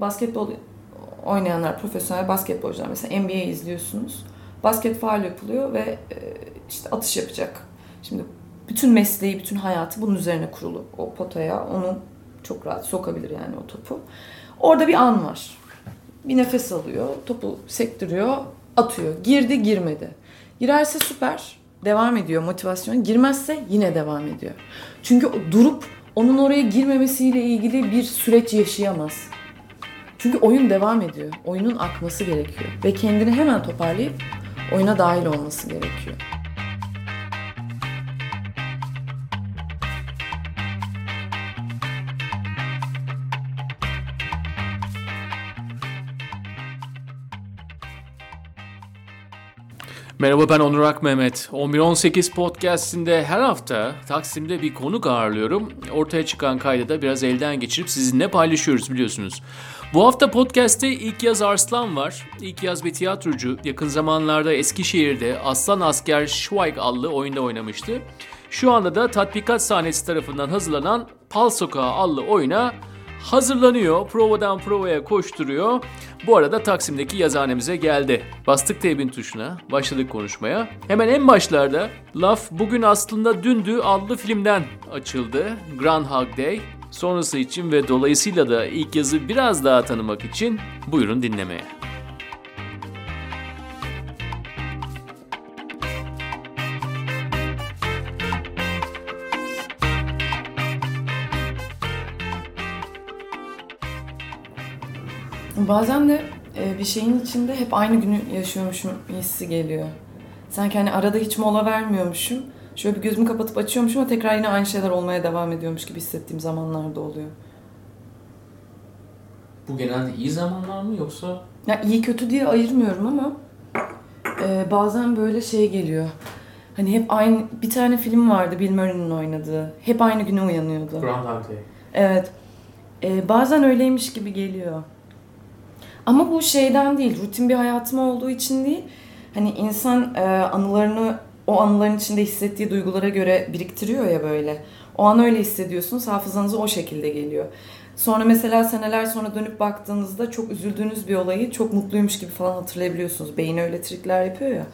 basketbol oynayanlar, profesyonel basketbolcular mesela NBA izliyorsunuz. Basket faal yapılıyor ve e, işte atış yapacak. Şimdi bütün mesleği, bütün hayatı bunun üzerine kurulu. O potaya onu çok rahat sokabilir yani o topu. Orada bir an var. Bir nefes alıyor, topu sektiriyor, atıyor. Girdi, girmedi. Girerse süper, devam ediyor motivasyon. Girmezse yine devam ediyor. Çünkü durup onun oraya girmemesiyle ilgili bir süreç yaşayamaz. Çünkü oyun devam ediyor. Oyunun akması gerekiyor. Ve kendini hemen toparlayıp oyuna dahil olması gerekiyor. Merhaba ben Onur Ak Mehmet. 1118 podcastinde her hafta Taksim'de bir konuk ağırlıyorum. Ortaya çıkan kaydı da biraz elden geçirip sizinle paylaşıyoruz biliyorsunuz. Bu hafta podcast'te ilk yaz Arslan var. İlk yaz bir tiyatrocu. Yakın zamanlarda Eskişehir'de Aslan Asker Schweig adlı oyunda oynamıştı. Şu anda da tatbikat sahnesi tarafından hazırlanan Pal Sokağı adlı oyuna hazırlanıyor. Provadan provaya koşturuyor. Bu arada Taksim'deki yazhanemize geldi. Bastık teybin tuşuna, başladık konuşmaya. Hemen en başlarda laf bugün aslında dündü adlı filmden açıldı. Groundhog Day. Sonrası için ve dolayısıyla da ilk yazı biraz daha tanımak için buyurun dinlemeye. Bazen de e, bir şeyin içinde hep aynı günü yaşıyormuşum hissi geliyor. Sanki hani arada hiç mola vermiyormuşum. Şöyle bir gözümü kapatıp açıyormuşum ama tekrar yine aynı şeyler olmaya devam ediyormuş gibi hissettiğim zamanlarda oluyor. Bu genelde iyi zamanlar mı yoksa? Ya iyi kötü diye ayırmıyorum ama e, bazen böyle şey geliyor. Hani hep aynı bir tane film vardı Bill Murray'nin oynadığı. Hep aynı güne uyanıyordu. Groundhog Day. Evet. E, bazen öyleymiş gibi geliyor. Ama bu şeyden değil, rutin bir hayatım olduğu için değil. Hani insan e, anılarını o anıların içinde hissettiği duygulara göre biriktiriyor ya böyle. O an öyle hissediyorsunuz, hafızanıza o şekilde geliyor. Sonra mesela seneler sonra dönüp baktığınızda çok üzüldüğünüz bir olayı çok mutluymuş gibi falan hatırlayabiliyorsunuz. Beyin öyle trikler yapıyor ya.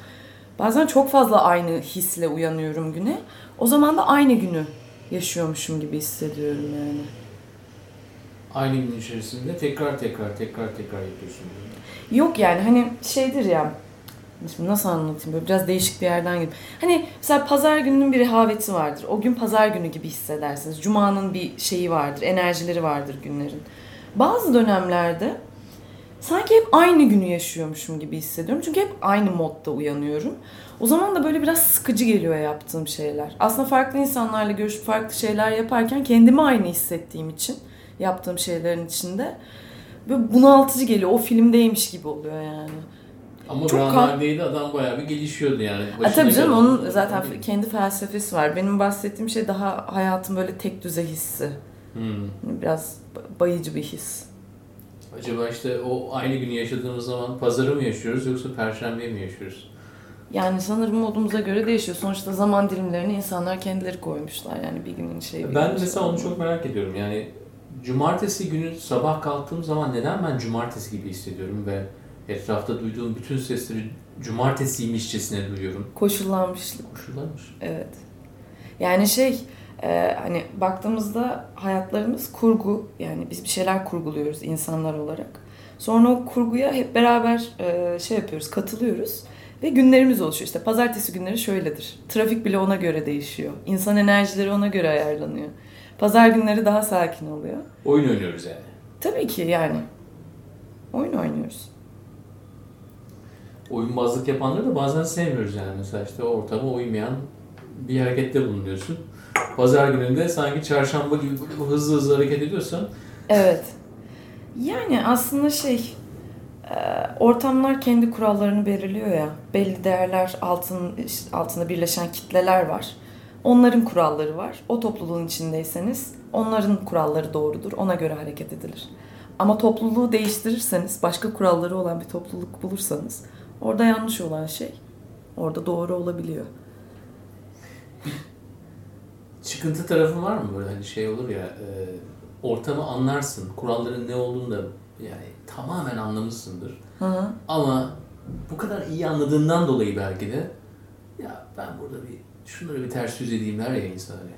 Bazen çok fazla aynı hisle uyanıyorum güne. O zaman da aynı günü yaşıyormuşum gibi hissediyorum yani. Aynı gün içerisinde tekrar tekrar tekrar tekrar yapıyorsun. Yok yani hani şeydir ya Şimdi nasıl anlatayım böyle biraz değişik bir yerden gibi. Hani mesela pazar gününün bir rehaveti vardır. O gün pazar günü gibi hissedersiniz. Cuma'nın bir şeyi vardır, enerjileri vardır günlerin. Bazı dönemlerde sanki hep aynı günü yaşıyormuşum gibi hissediyorum. Çünkü hep aynı modda uyanıyorum. O zaman da böyle biraz sıkıcı geliyor yaptığım şeyler. Aslında farklı insanlarla görüşüp farklı şeyler yaparken kendimi aynı hissettiğim için yaptığım şeylerin içinde böyle bunaltıcı geliyor. O filmdeymiş gibi oluyor yani. Ama Groundhog Day'de adam bayağı bir gelişiyordu yani. A, tabii canım onun zaten kendi felsefesi var. Benim bahsettiğim şey daha hayatın böyle tek düze hissi. Hmm. Biraz bayıcı bir his. Acaba işte o aynı günü yaşadığımız zaman pazarı mı yaşıyoruz yoksa perşembe mi yaşıyoruz? Yani sanırım modumuza göre değişiyor. Sonuçta zaman dilimlerini insanlar kendileri koymuşlar yani bir günün şeyi. Ben mesela onu çok merak ediyorum. Yani cumartesi günü sabah kalktığım zaman neden ben cumartesi gibi hissediyorum ve etrafta duyduğum bütün sesleri cumartesiymişçesine duyuyorum. Koşullanmışlık. Koşullanmış. Evet. Yani şey e, hani baktığımızda hayatlarımız kurgu yani biz bir şeyler kurguluyoruz insanlar olarak. Sonra o kurguya hep beraber e, şey yapıyoruz, katılıyoruz ve günlerimiz oluşuyor. İşte pazartesi günleri şöyledir. Trafik bile ona göre değişiyor. İnsan enerjileri ona göre ayarlanıyor. Pazar günleri daha sakin oluyor. Oyun oynuyoruz yani. Tabii ki yani. Oyun oynuyoruz. Oyunbazlık yapanları da bazen sevmiyoruz yani. Mesela işte ortama uymayan bir harekette bulunuyorsun. Pazar gününde sanki çarşamba gibi hızlı hızlı hareket ediyorsan. Evet. Yani aslında şey e, ortamlar kendi kurallarını belirliyor ya. Belli değerler altın, altında birleşen kitleler var. Onların kuralları var. O topluluğun içindeyseniz onların kuralları doğrudur. Ona göre hareket edilir. Ama topluluğu değiştirirseniz, başka kuralları olan bir topluluk bulursanız orada yanlış olan şey orada doğru olabiliyor. Çıkıntı tarafı var mı böyle hani şey olur ya e, ortamı anlarsın, kuralların ne olduğunu da Yani tamamen anlamışsındır. Hı hı. Ama bu kadar iyi anladığından dolayı belki de ya ben burada bir şunları bir ters yüz edeyim der ya insan hani.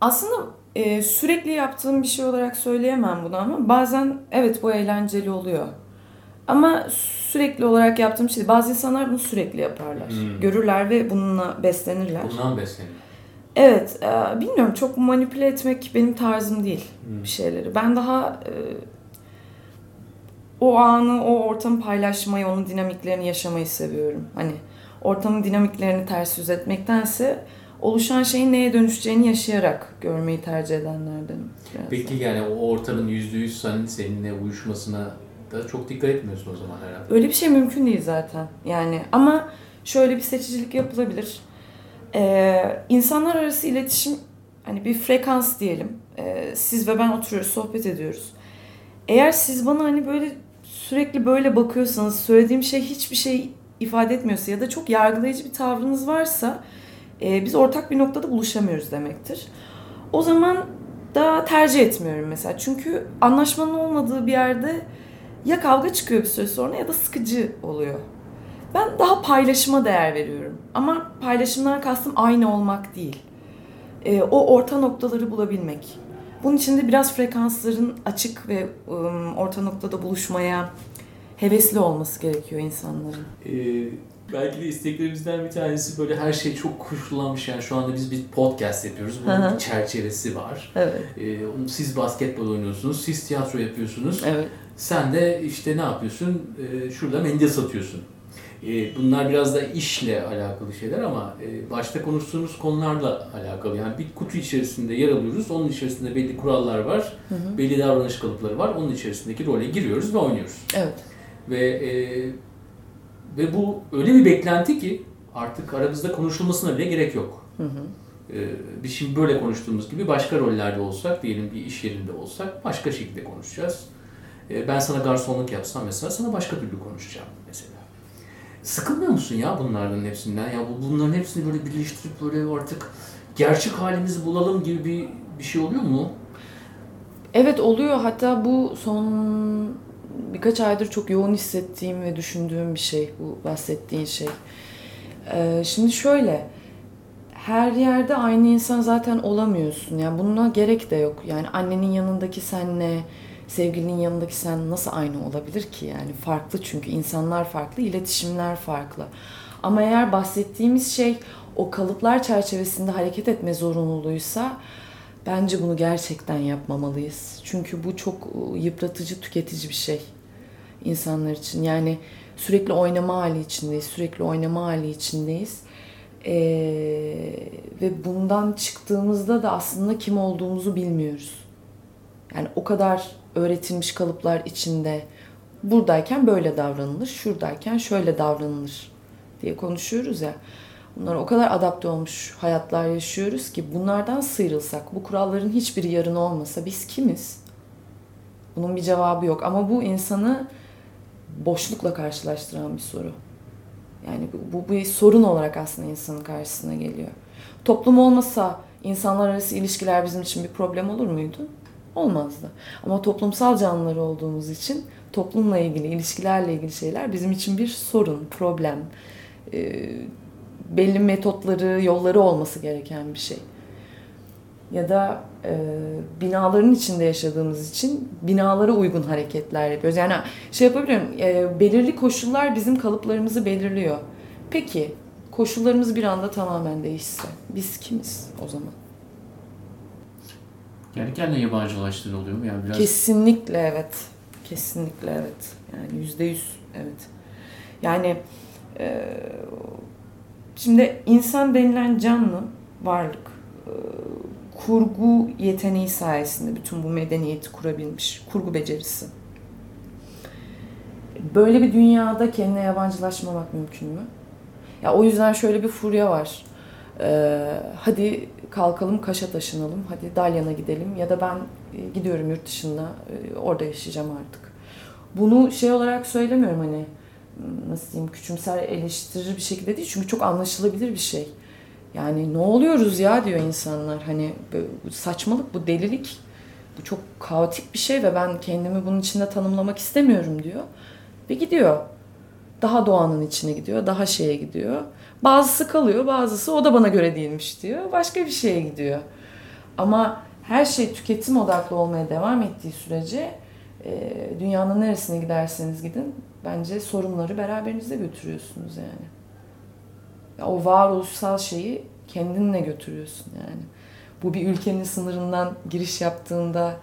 Aslında e, sürekli yaptığım bir şey olarak söyleyemem bunu ama bazen evet bu eğlenceli oluyor. Ama sürekli olarak yaptığım şey. Bazı insanlar bunu sürekli yaparlar. Hmm. Görürler ve bununla beslenirler. Bundan besleniyor. Evet, e, bilmiyorum çok manipüle etmek benim tarzım değil Hmm. bir şeyleri. Ben daha e, o anı, o ortamı paylaşmayı, onun dinamiklerini yaşamayı seviyorum. Hani ortamın dinamiklerini ters yüz etmektense oluşan şeyin neye dönüşeceğini yaşayarak görmeyi tercih edenlerdenim. biraz. Peki yani o ortamın yüzde yüz senin, seninle uyuşmasına da çok dikkat etmiyorsun o zaman herhalde. Öyle bir şey mümkün değil zaten. Yani ama şöyle bir seçicilik yapılabilir. Ee, insanlar arası iletişim hani bir frekans diyelim. Ee, siz ve ben oturuyoruz, sohbet ediyoruz. Eğer siz bana hani böyle sürekli böyle bakıyorsanız, söylediğim şey hiçbir şey ifade etmiyorsa ya da çok yargılayıcı bir tavrınız varsa e, biz ortak bir noktada buluşamıyoruz demektir. O zaman da tercih etmiyorum mesela. Çünkü anlaşmanın olmadığı bir yerde ya kavga çıkıyor bir süre sonra ya da sıkıcı oluyor. Ben daha paylaşıma değer veriyorum. Ama paylaşımdan kastım aynı olmak değil. Ee, o orta noktaları bulabilmek. Bunun için de biraz frekansların açık ve ım, orta noktada buluşmaya hevesli olması gerekiyor insanların. Ee, belki de isteklerimizden bir tanesi böyle her şey çok koşullanmış yani şu anda biz bir podcast yapıyoruz. Bunun bir çerçevesi var. Evet. Ee, siz basketbol oynuyorsunuz, siz tiyatro yapıyorsunuz. Evet. Sen de işte ne yapıyorsun? Ee, şurada mendil satıyorsun. Ee, bunlar biraz da işle alakalı şeyler ama e, başta konuştuğumuz konularla alakalı. Yani bir kutu içerisinde yer alıyoruz. Onun içerisinde belli kurallar var. Hı hı. Belli davranış kalıpları var. Onun içerisindeki role giriyoruz ve oynuyoruz. Evet. Ve e, ve bu öyle bir beklenti ki artık aramızda konuşulmasına bile gerek yok. Hı hı. Ee, biz şimdi böyle konuştuğumuz gibi başka rollerde olsak, diyelim bir iş yerinde olsak başka şekilde konuşacağız. Ee, ben sana garsonluk yapsam mesela sana başka türlü konuşacağım mesela. Sıkılmıyor musun ya bunlardan hepsinden? Ya bu- bunların hepsini böyle birleştirip böyle artık gerçek halimizi bulalım gibi bir bir şey oluyor mu? Evet oluyor. Hatta bu son birkaç aydır çok yoğun hissettiğim ve düşündüğüm bir şey. Bu bahsettiğin şey. Ee, şimdi şöyle. Her yerde aynı insan zaten olamıyorsun. Yani buna gerek de yok. Yani annenin yanındaki senle, sevgilinin yanındaki sen nasıl aynı olabilir ki? Yani farklı çünkü insanlar farklı, iletişimler farklı. Ama eğer bahsettiğimiz şey o kalıplar çerçevesinde hareket etme zorunluluğuysa Bence bunu gerçekten yapmamalıyız. Çünkü bu çok e, yıpratıcı, tüketici bir şey insanlar için. Yani sürekli oynama hali içindeyiz, sürekli oynama hali içindeyiz. Ee, ve bundan çıktığımızda da aslında kim olduğumuzu bilmiyoruz. Yani o kadar öğretilmiş kalıplar içinde buradayken böyle davranılır, şuradayken şöyle davranılır diye konuşuyoruz ya. Bunlar o kadar adapte olmuş hayatlar yaşıyoruz ki bunlardan sıyrılsak, bu kuralların hiçbiri yarın olmasa biz kimiz? Bunun bir cevabı yok ama bu insanı boşlukla karşılaştıran bir soru. Yani bu, bu bir sorun olarak aslında insanın karşısına geliyor. Toplum olmasa insanlar arası ilişkiler bizim için bir problem olur muydu? Olmazdı. Ama toplumsal canlılar olduğumuz için toplumla ilgili, ilişkilerle ilgili şeyler bizim için bir sorun, problem. Ee, belli metotları, yolları olması gereken bir şey. Ya da e, binaların içinde yaşadığımız için binalara uygun hareketler yapıyoruz. Yani şey yapabiliyorum, e, belirli koşullar bizim kalıplarımızı belirliyor. Peki koşullarımız bir anda tamamen değişse biz kimiz o zaman? Yani kendine yabancılaştığın oluyor mu? Yani biraz Kesinlikle evet. Kesinlikle evet. Yani yüzde yüz evet. Yani e, şimdi insan denilen canlı varlık e, kurgu yeteneği sayesinde bütün bu medeniyeti kurabilmiş. Kurgu becerisi. Böyle bir dünyada kendine yabancılaşmamak mümkün mü? Ya o yüzden şöyle bir furya var. Ee, hadi kalkalım Kaş'a taşınalım, hadi Dalyan'a gidelim ya da ben e, gidiyorum yurt dışına e, orada yaşayacağım artık. Bunu şey olarak söylemiyorum hani nasıl diyeyim küçümser eleştirir bir şekilde değil çünkü çok anlaşılabilir bir şey. Yani ne oluyoruz ya diyor insanlar hani saçmalık bu delilik bu çok kaotik bir şey ve ben kendimi bunun içinde tanımlamak istemiyorum diyor. Ve gidiyor. Daha doğanın içine gidiyor, daha şeye gidiyor. Bazısı kalıyor, bazısı o da bana göre değilmiş diyor. Başka bir şeye gidiyor. Ama her şey tüketim odaklı olmaya devam ettiği sürece e, dünyanın neresine giderseniz gidin bence sorunları beraberinizde götürüyorsunuz yani. Ya o varoluşsal şeyi kendinle götürüyorsun yani. Bu bir ülkenin sınırından giriş yaptığında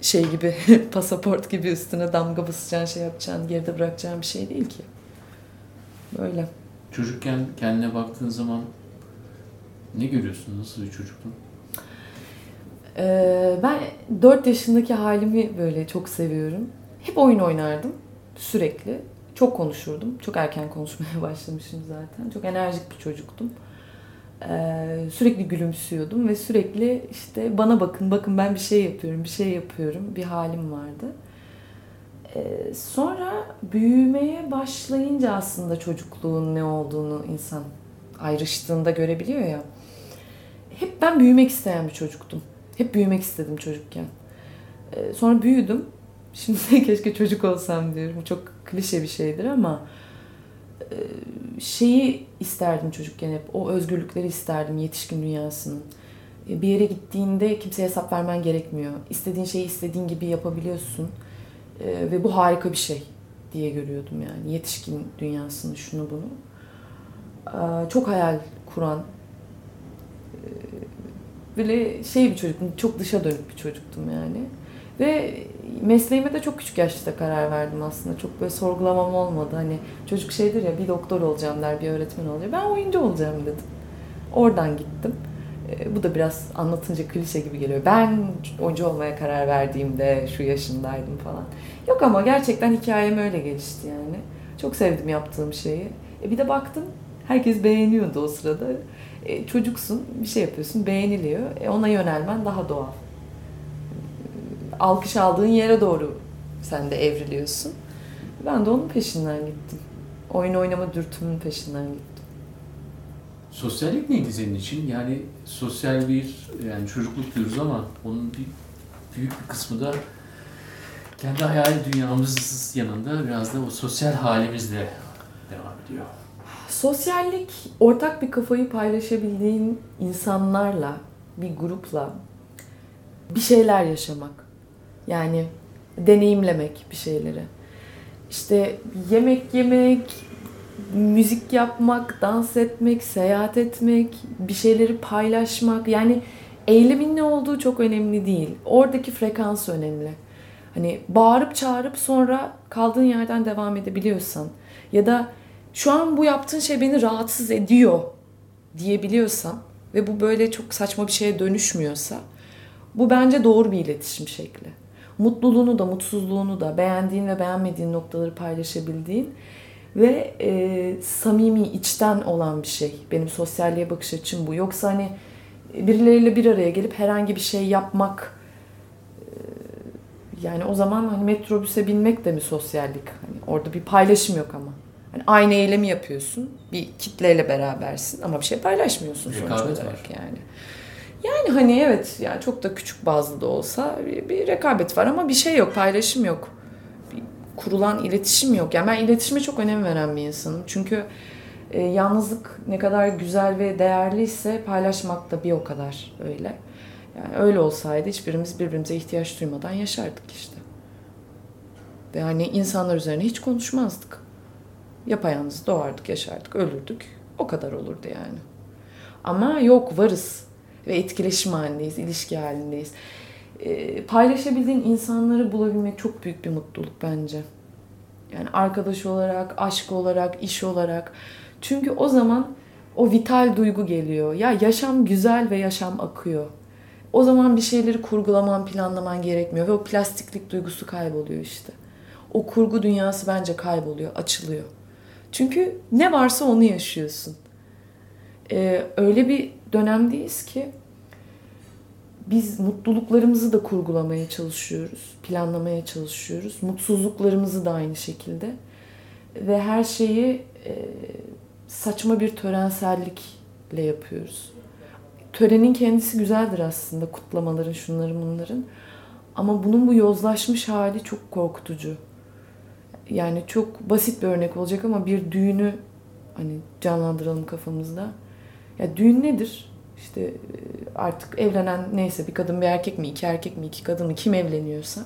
şey gibi pasaport gibi üstüne damga basacağın şey yapacağın geride bırakacağın bir şey değil ki. Böyle. Çocukken kendine baktığın zaman ne görüyorsun? Nasıl bir çocuktun? Ee, ben 4 yaşındaki halimi böyle çok seviyorum. Hep oyun oynardım sürekli. Çok konuşurdum. Çok erken konuşmaya başlamışım zaten. Çok enerjik bir çocuktum. Ee, sürekli gülümsüyordum ve sürekli işte bana bakın, bakın ben bir şey yapıyorum, bir şey yapıyorum bir halim vardı. Ee, sonra büyümeye başlayınca aslında çocukluğun ne olduğunu insan ayrıştığında görebiliyor ya. Hep ben büyümek isteyen bir çocuktum. Hep büyümek istedim çocukken. Ee, sonra büyüdüm. Şimdi keşke çocuk olsam diyorum. Çok klişe bir şeydir ama e, şeyi isterdim çocukken hep. O özgürlükleri isterdim yetişkin dünyasının. E, bir yere gittiğinde kimseye hesap vermen gerekmiyor. İstediğin şeyi istediğin gibi yapabiliyorsun. E, ve bu harika bir şey diye görüyordum yani. Yetişkin dünyasını şunu bunu. Çok hayal kuran böyle şey bir çocuktum. Çok dışa dönük bir çocuktum yani. Ve mesleğime de çok küçük yaşta karar verdim aslında. Çok böyle sorgulamam olmadı. Hani çocuk şeydir ya bir doktor olacağım der, bir öğretmen olacağım. Ben oyuncu olacağım dedim. Oradan gittim. E, bu da biraz anlatınca klişe gibi geliyor. Ben oyuncu olmaya karar verdiğimde şu yaşındaydım falan. Yok ama gerçekten hikayem öyle gelişti yani. Çok sevdim yaptığım şeyi. E, bir de baktım herkes beğeniyordu o sırada. E, çocuksun, bir şey yapıyorsun, beğeniliyor. E, ona yönelmen daha doğal alkış aldığın yere doğru sen de evriliyorsun. Ben de onun peşinden gittim. Oyun oynama dürtümün peşinden gittim. Sosyallik neydi senin için? Yani sosyal bir yani çocukluk diyoruz ama onun bir büyük bir kısmı da kendi hayal dünyamız yanında biraz da o sosyal halimizle devam ediyor. Sosyallik ortak bir kafayı paylaşabildiğin insanlarla, bir grupla bir şeyler yaşamak. Yani deneyimlemek bir şeyleri. İşte yemek yemek, müzik yapmak, dans etmek, seyahat etmek, bir şeyleri paylaşmak. Yani eylemin ne olduğu çok önemli değil. Oradaki frekans önemli. Hani bağırıp çağırıp sonra kaldığın yerden devam edebiliyorsan ya da şu an bu yaptığın şey beni rahatsız ediyor diyebiliyorsan ve bu böyle çok saçma bir şeye dönüşmüyorsa bu bence doğru bir iletişim şekli mutluluğunu da mutsuzluğunu da beğendiğin ve beğenmediğin noktaları paylaşabildiğin ve e, samimi içten olan bir şey. Benim sosyalliğe bakış açım bu. Yoksa hani birileriyle bir araya gelip herhangi bir şey yapmak e, yani o zaman hani metrobüse binmek de mi sosyallik? Hani orada bir paylaşım yok ama. Hani aynı eylemi yapıyorsun. Bir kitleyle berabersin ama bir şey paylaşmıyorsun sonuç olarak var. yani. Yani hani evet yani çok da küçük bazlı da olsa bir, bir rekabet var ama bir şey yok, paylaşım yok. Bir kurulan iletişim yok. Yani ben iletişime çok önem veren bir insanım. Çünkü e, yalnızlık ne kadar güzel ve değerliyse paylaşmak da bir o kadar öyle. Yani öyle olsaydı hiçbirimiz birbirimize ihtiyaç duymadan yaşardık işte. Ve hani insanlar üzerine hiç konuşmazdık. Yapayalnız doğardık, yaşardık, ölürdük. O kadar olurdu yani. Ama yok varız ve etkileşim halindeyiz, ilişki halindeyiz. E, paylaşabildiğin insanları bulabilmek çok büyük bir mutluluk bence. Yani arkadaş olarak, aşk olarak, iş olarak. Çünkü o zaman o vital duygu geliyor. Ya yaşam güzel ve yaşam akıyor. O zaman bir şeyleri kurgulaman, planlaman gerekmiyor ve o plastiklik duygusu kayboluyor işte. O kurgu dünyası bence kayboluyor, açılıyor. Çünkü ne varsa onu yaşıyorsun. Ee, öyle bir dönemdeyiz ki biz mutluluklarımızı da kurgulamaya çalışıyoruz, planlamaya çalışıyoruz. Mutsuzluklarımızı da aynı şekilde. Ve her şeyi e, saçma bir törensellikle yapıyoruz. Törenin kendisi güzeldir aslında, kutlamaların, şunların bunların. Ama bunun bu yozlaşmış hali çok korkutucu. Yani çok basit bir örnek olacak ama bir düğünü hani canlandıralım kafamızda. Ya düğün nedir? İşte e, artık evlenen neyse bir kadın bir erkek mi, iki erkek mi, iki kadın mı kim evleniyorsa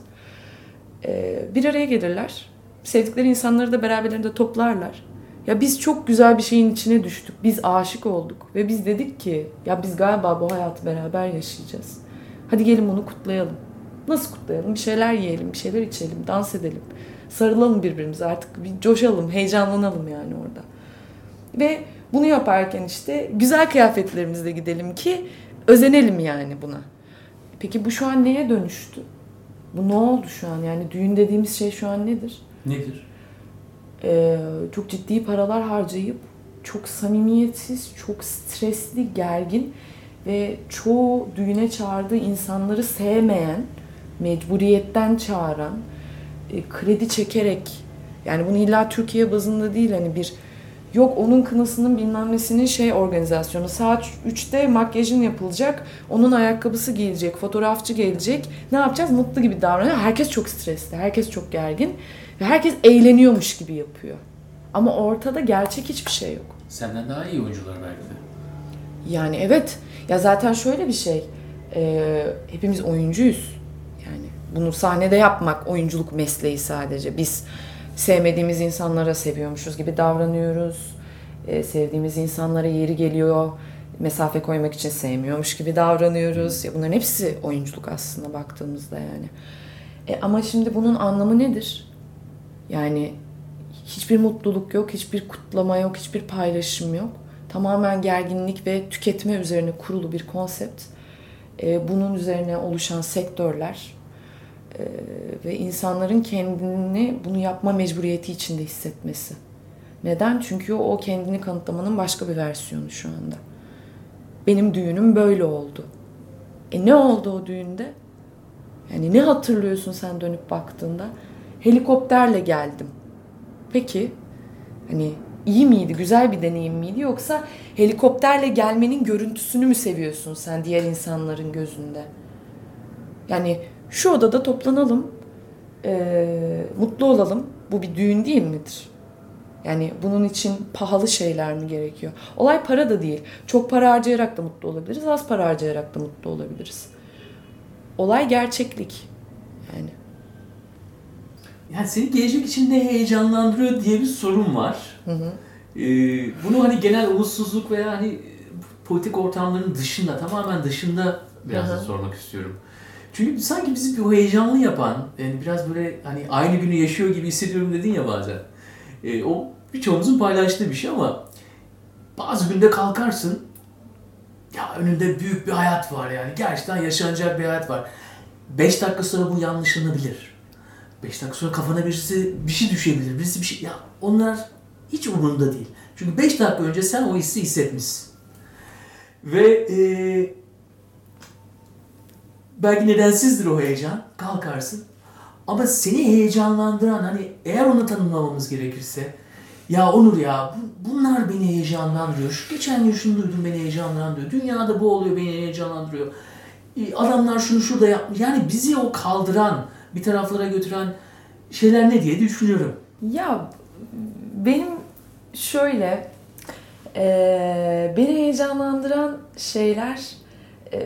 e, bir araya gelirler. Sevdikleri insanları da beraberlerinde toplarlar. Ya biz çok güzel bir şeyin içine düştük. Biz aşık olduk ve biz dedik ki ya biz galiba bu hayatı beraber yaşayacağız. Hadi gelin bunu kutlayalım. Nasıl kutlayalım? Bir şeyler yiyelim, bir şeyler içelim, dans edelim. Sarılalım birbirimize artık bir coşalım, heyecanlanalım yani orada. Ve bunu yaparken işte güzel kıyafetlerimizle gidelim ki özenelim yani buna. Peki bu şu an neye dönüştü? Bu ne oldu şu an? Yani düğün dediğimiz şey şu an nedir? Nedir? Ee, çok ciddi paralar harcayıp çok samimiyetsiz, çok stresli, gergin ve çoğu düğüne çağırdığı insanları sevmeyen, mecburiyetten çağıran, e, kredi çekerek yani bunu illa Türkiye bazında değil hani bir yok onun kınasının bilmem nesinin şey organizasyonu saat 3'te makyajın yapılacak onun ayakkabısı giyilecek fotoğrafçı gelecek ne yapacağız? Mutlu gibi davranıyor. Herkes çok stresli herkes çok gergin ve herkes eğleniyormuş gibi yapıyor. Ama ortada gerçek hiçbir şey yok. Senden daha iyi oyuncular belki de. yani evet ya zaten şöyle bir şey e, hepimiz oyuncuyuz bunu sahnede yapmak oyunculuk mesleği sadece biz sevmediğimiz insanlara seviyormuşuz gibi davranıyoruz. E, sevdiğimiz insanlara yeri geliyor. Mesafe koymak için sevmiyormuş gibi davranıyoruz. Ya bunların hepsi oyunculuk aslında baktığımızda yani. E, ama şimdi bunun anlamı nedir? Yani hiçbir mutluluk yok, hiçbir kutlama yok, hiçbir paylaşım yok. Tamamen gerginlik ve tüketme üzerine kurulu bir konsept. E, bunun üzerine oluşan sektörler, ee, ve insanların kendini bunu yapma mecburiyeti içinde hissetmesi. Neden? Çünkü o kendini kanıtlamanın başka bir versiyonu şu anda. Benim düğünüm böyle oldu. E ne oldu o düğünde? Yani ne hatırlıyorsun sen dönüp baktığında? Helikopterle geldim. Peki hani iyi miydi, güzel bir deneyim miydi yoksa helikopterle gelmenin görüntüsünü mü seviyorsun sen diğer insanların gözünde? Yani şu odada toplanalım, e, mutlu olalım. Bu bir düğün değil midir? Yani bunun için pahalı şeyler mi gerekiyor? Olay para da değil. Çok para harcayarak da mutlu olabiliriz, az para harcayarak da mutlu olabiliriz. Olay gerçeklik. Yani. Yani seni gelecek için ne heyecanlandırıyor diye bir sorun var. Hı hı. Ee, bunu hani genel umutsuzluk veya hani politik ortamların dışında, tamamen dışında biraz Hı da hı. sormak istiyorum. Çünkü sanki bizi bir heyecanlı yapan, yani biraz böyle hani aynı günü yaşıyor gibi hissediyorum dedin ya bazen. Ee, o birçoğumuzun paylaştığı bir şey ama bazı günde kalkarsın, ya önünde büyük bir hayat var yani. Gerçekten yaşanacak bir hayat var. 5 dakika sonra bu yanlışlanabilir. 5 dakika sonra kafana birisi bir şey düşebilir. Birisi bir şey... Ya onlar hiç umurunda değil. Çünkü 5 dakika önce sen o hissi hissetmişsin. Ve eee belki nedensizdir o heyecan. Kalkarsın. Ama seni heyecanlandıran hani eğer onu tanımlamamız gerekirse ya Onur ya bu- bunlar beni heyecanlandırıyor. Şu geçen gün şunu duydum beni heyecanlandırıyor. Dünyada bu oluyor beni heyecanlandırıyor. Adamlar şunu şurada yapmış. Yani bizi o kaldıran, bir taraflara götüren şeyler ne diye düşünüyorum. Ya benim şöyle e, beni heyecanlandıran şeyler e,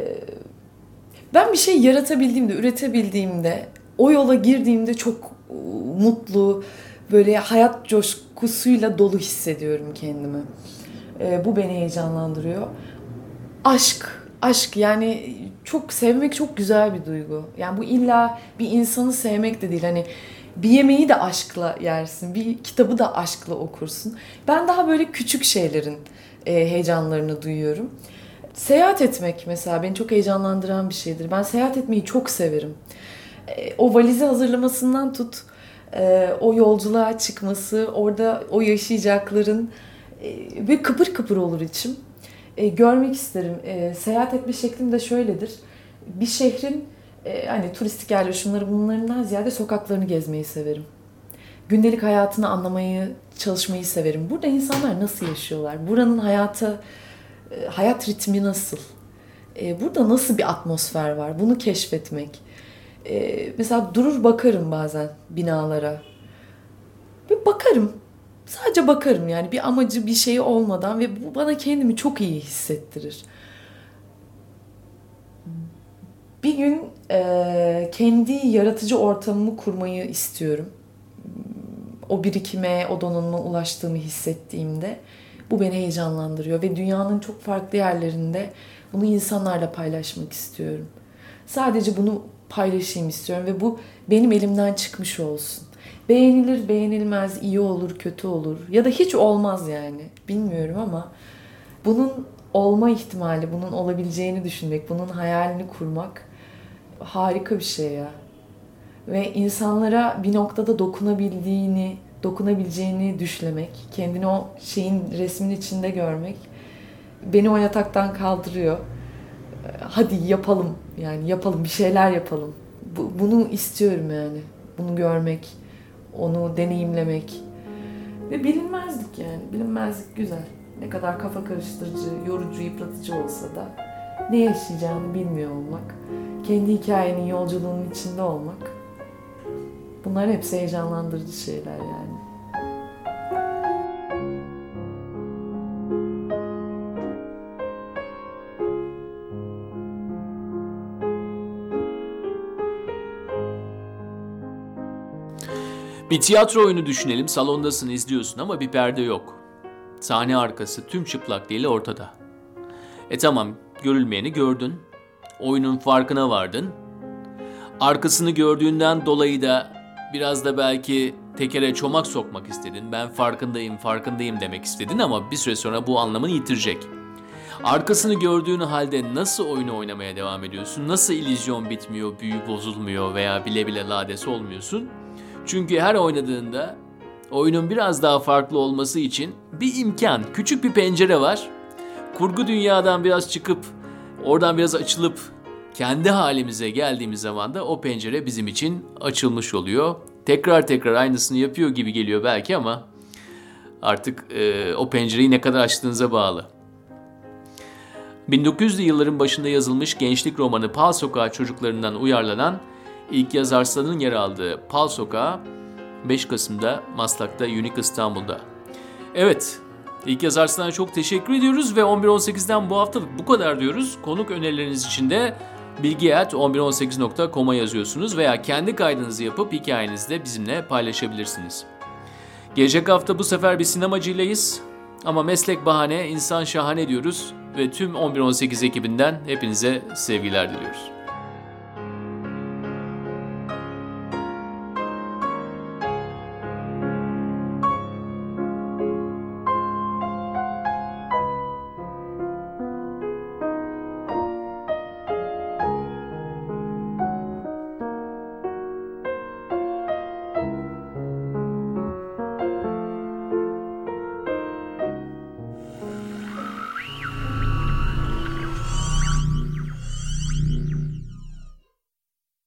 ben bir şey yaratabildiğimde, üretebildiğimde, o yola girdiğimde çok e, mutlu, böyle hayat coşkusuyla dolu hissediyorum kendimi. E, bu beni heyecanlandırıyor. Aşk, aşk yani çok sevmek çok güzel bir duygu. Yani bu illa bir insanı sevmek de değil. Hani bir yemeği de aşkla yersin, bir kitabı da aşkla okursun. Ben daha böyle küçük şeylerin e, heyecanlarını duyuyorum. Seyahat etmek mesela beni çok heyecanlandıran bir şeydir. Ben seyahat etmeyi çok severim. E, o valizi hazırlamasından tut, e, o yolculuğa çıkması, orada o yaşayacakların e, ve kıpır kıpır olur içim. E, görmek isterim. E, seyahat etme şeklim de şöyledir. Bir şehrin e, hani turistik yerleri şunları bunlarından ziyade sokaklarını gezmeyi severim. Gündelik hayatını anlamayı, çalışmayı severim. Burada insanlar nasıl yaşıyorlar? Buranın hayatı, e, hayat ritmi nasıl? E, burada nasıl bir atmosfer var? Bunu keşfetmek. Ee, mesela durur bakarım bazen binalara. Bir bakarım. Sadece bakarım yani bir amacı bir şey olmadan ve bu bana kendimi çok iyi hissettirir. Bir gün e, kendi yaratıcı ortamımı kurmayı istiyorum. O birikime, o donanıma ulaştığımı hissettiğimde bu beni heyecanlandırıyor ve dünyanın çok farklı yerlerinde bunu insanlarla paylaşmak istiyorum. Sadece bunu paylaşayım istiyorum ve bu benim elimden çıkmış olsun. Beğenilir, beğenilmez, iyi olur, kötü olur ya da hiç olmaz yani. Bilmiyorum ama bunun olma ihtimali, bunun olabileceğini düşünmek, bunun hayalini kurmak harika bir şey ya. Ve insanlara bir noktada dokunabildiğini, dokunabileceğini düşlemek, kendini o şeyin resmin içinde görmek beni o yataktan kaldırıyor. Hadi yapalım yani yapalım bir şeyler yapalım. Bu, bunu istiyorum yani. Bunu görmek, onu deneyimlemek. Ve bilinmezlik yani. Bilinmezlik güzel. Ne kadar kafa karıştırıcı, yorucu, yıpratıcı olsa da ne yaşayacağını bilmiyor olmak, kendi hikayenin yolculuğunun içinde olmak bunlar hepsi heyecanlandırıcı şeyler yani. Bir tiyatro oyunu düşünelim. Salondasın, izliyorsun ama bir perde yok. Sahne arkası tüm çıplaklığıyla ortada. E tamam, görülmeyeni gördün. Oyunun farkına vardın. Arkasını gördüğünden dolayı da biraz da belki tekere çomak sokmak istedin. Ben farkındayım, farkındayım demek istedin ama bir süre sonra bu anlamını yitirecek. Arkasını gördüğün halde nasıl oyunu oynamaya devam ediyorsun? Nasıl illüzyon bitmiyor, büyü bozulmuyor veya bile bile lades olmuyorsun? Çünkü her oynadığında oyunun biraz daha farklı olması için bir imkan, küçük bir pencere var. Kurgu dünyadan biraz çıkıp oradan biraz açılıp kendi halimize geldiğimiz zaman da o pencere bizim için açılmış oluyor. Tekrar tekrar aynısını yapıyor gibi geliyor belki ama artık e, o pencereyi ne kadar açtığınıza bağlı. 1900'lü yılların başında yazılmış gençlik romanı Pal Sokağı çocuklarından uyarlanan ilk yaz Arslan'ın yer aldığı Pal Sokağı 5 Kasım'da Maslak'ta Unique İstanbul'da. Evet, ilk yaz Arslan'a çok teşekkür ediyoruz ve 11.18'den bu haftalık bu kadar diyoruz. Konuk önerileriniz için de bilgi.1118.com'a yazıyorsunuz veya kendi kaydınızı yapıp hikayenizi de bizimle paylaşabilirsiniz. Gelecek hafta bu sefer bir sinemacıylayız. Ama meslek bahane, insan şahane diyoruz ve tüm 1118 ekibinden hepinize sevgiler diliyoruz.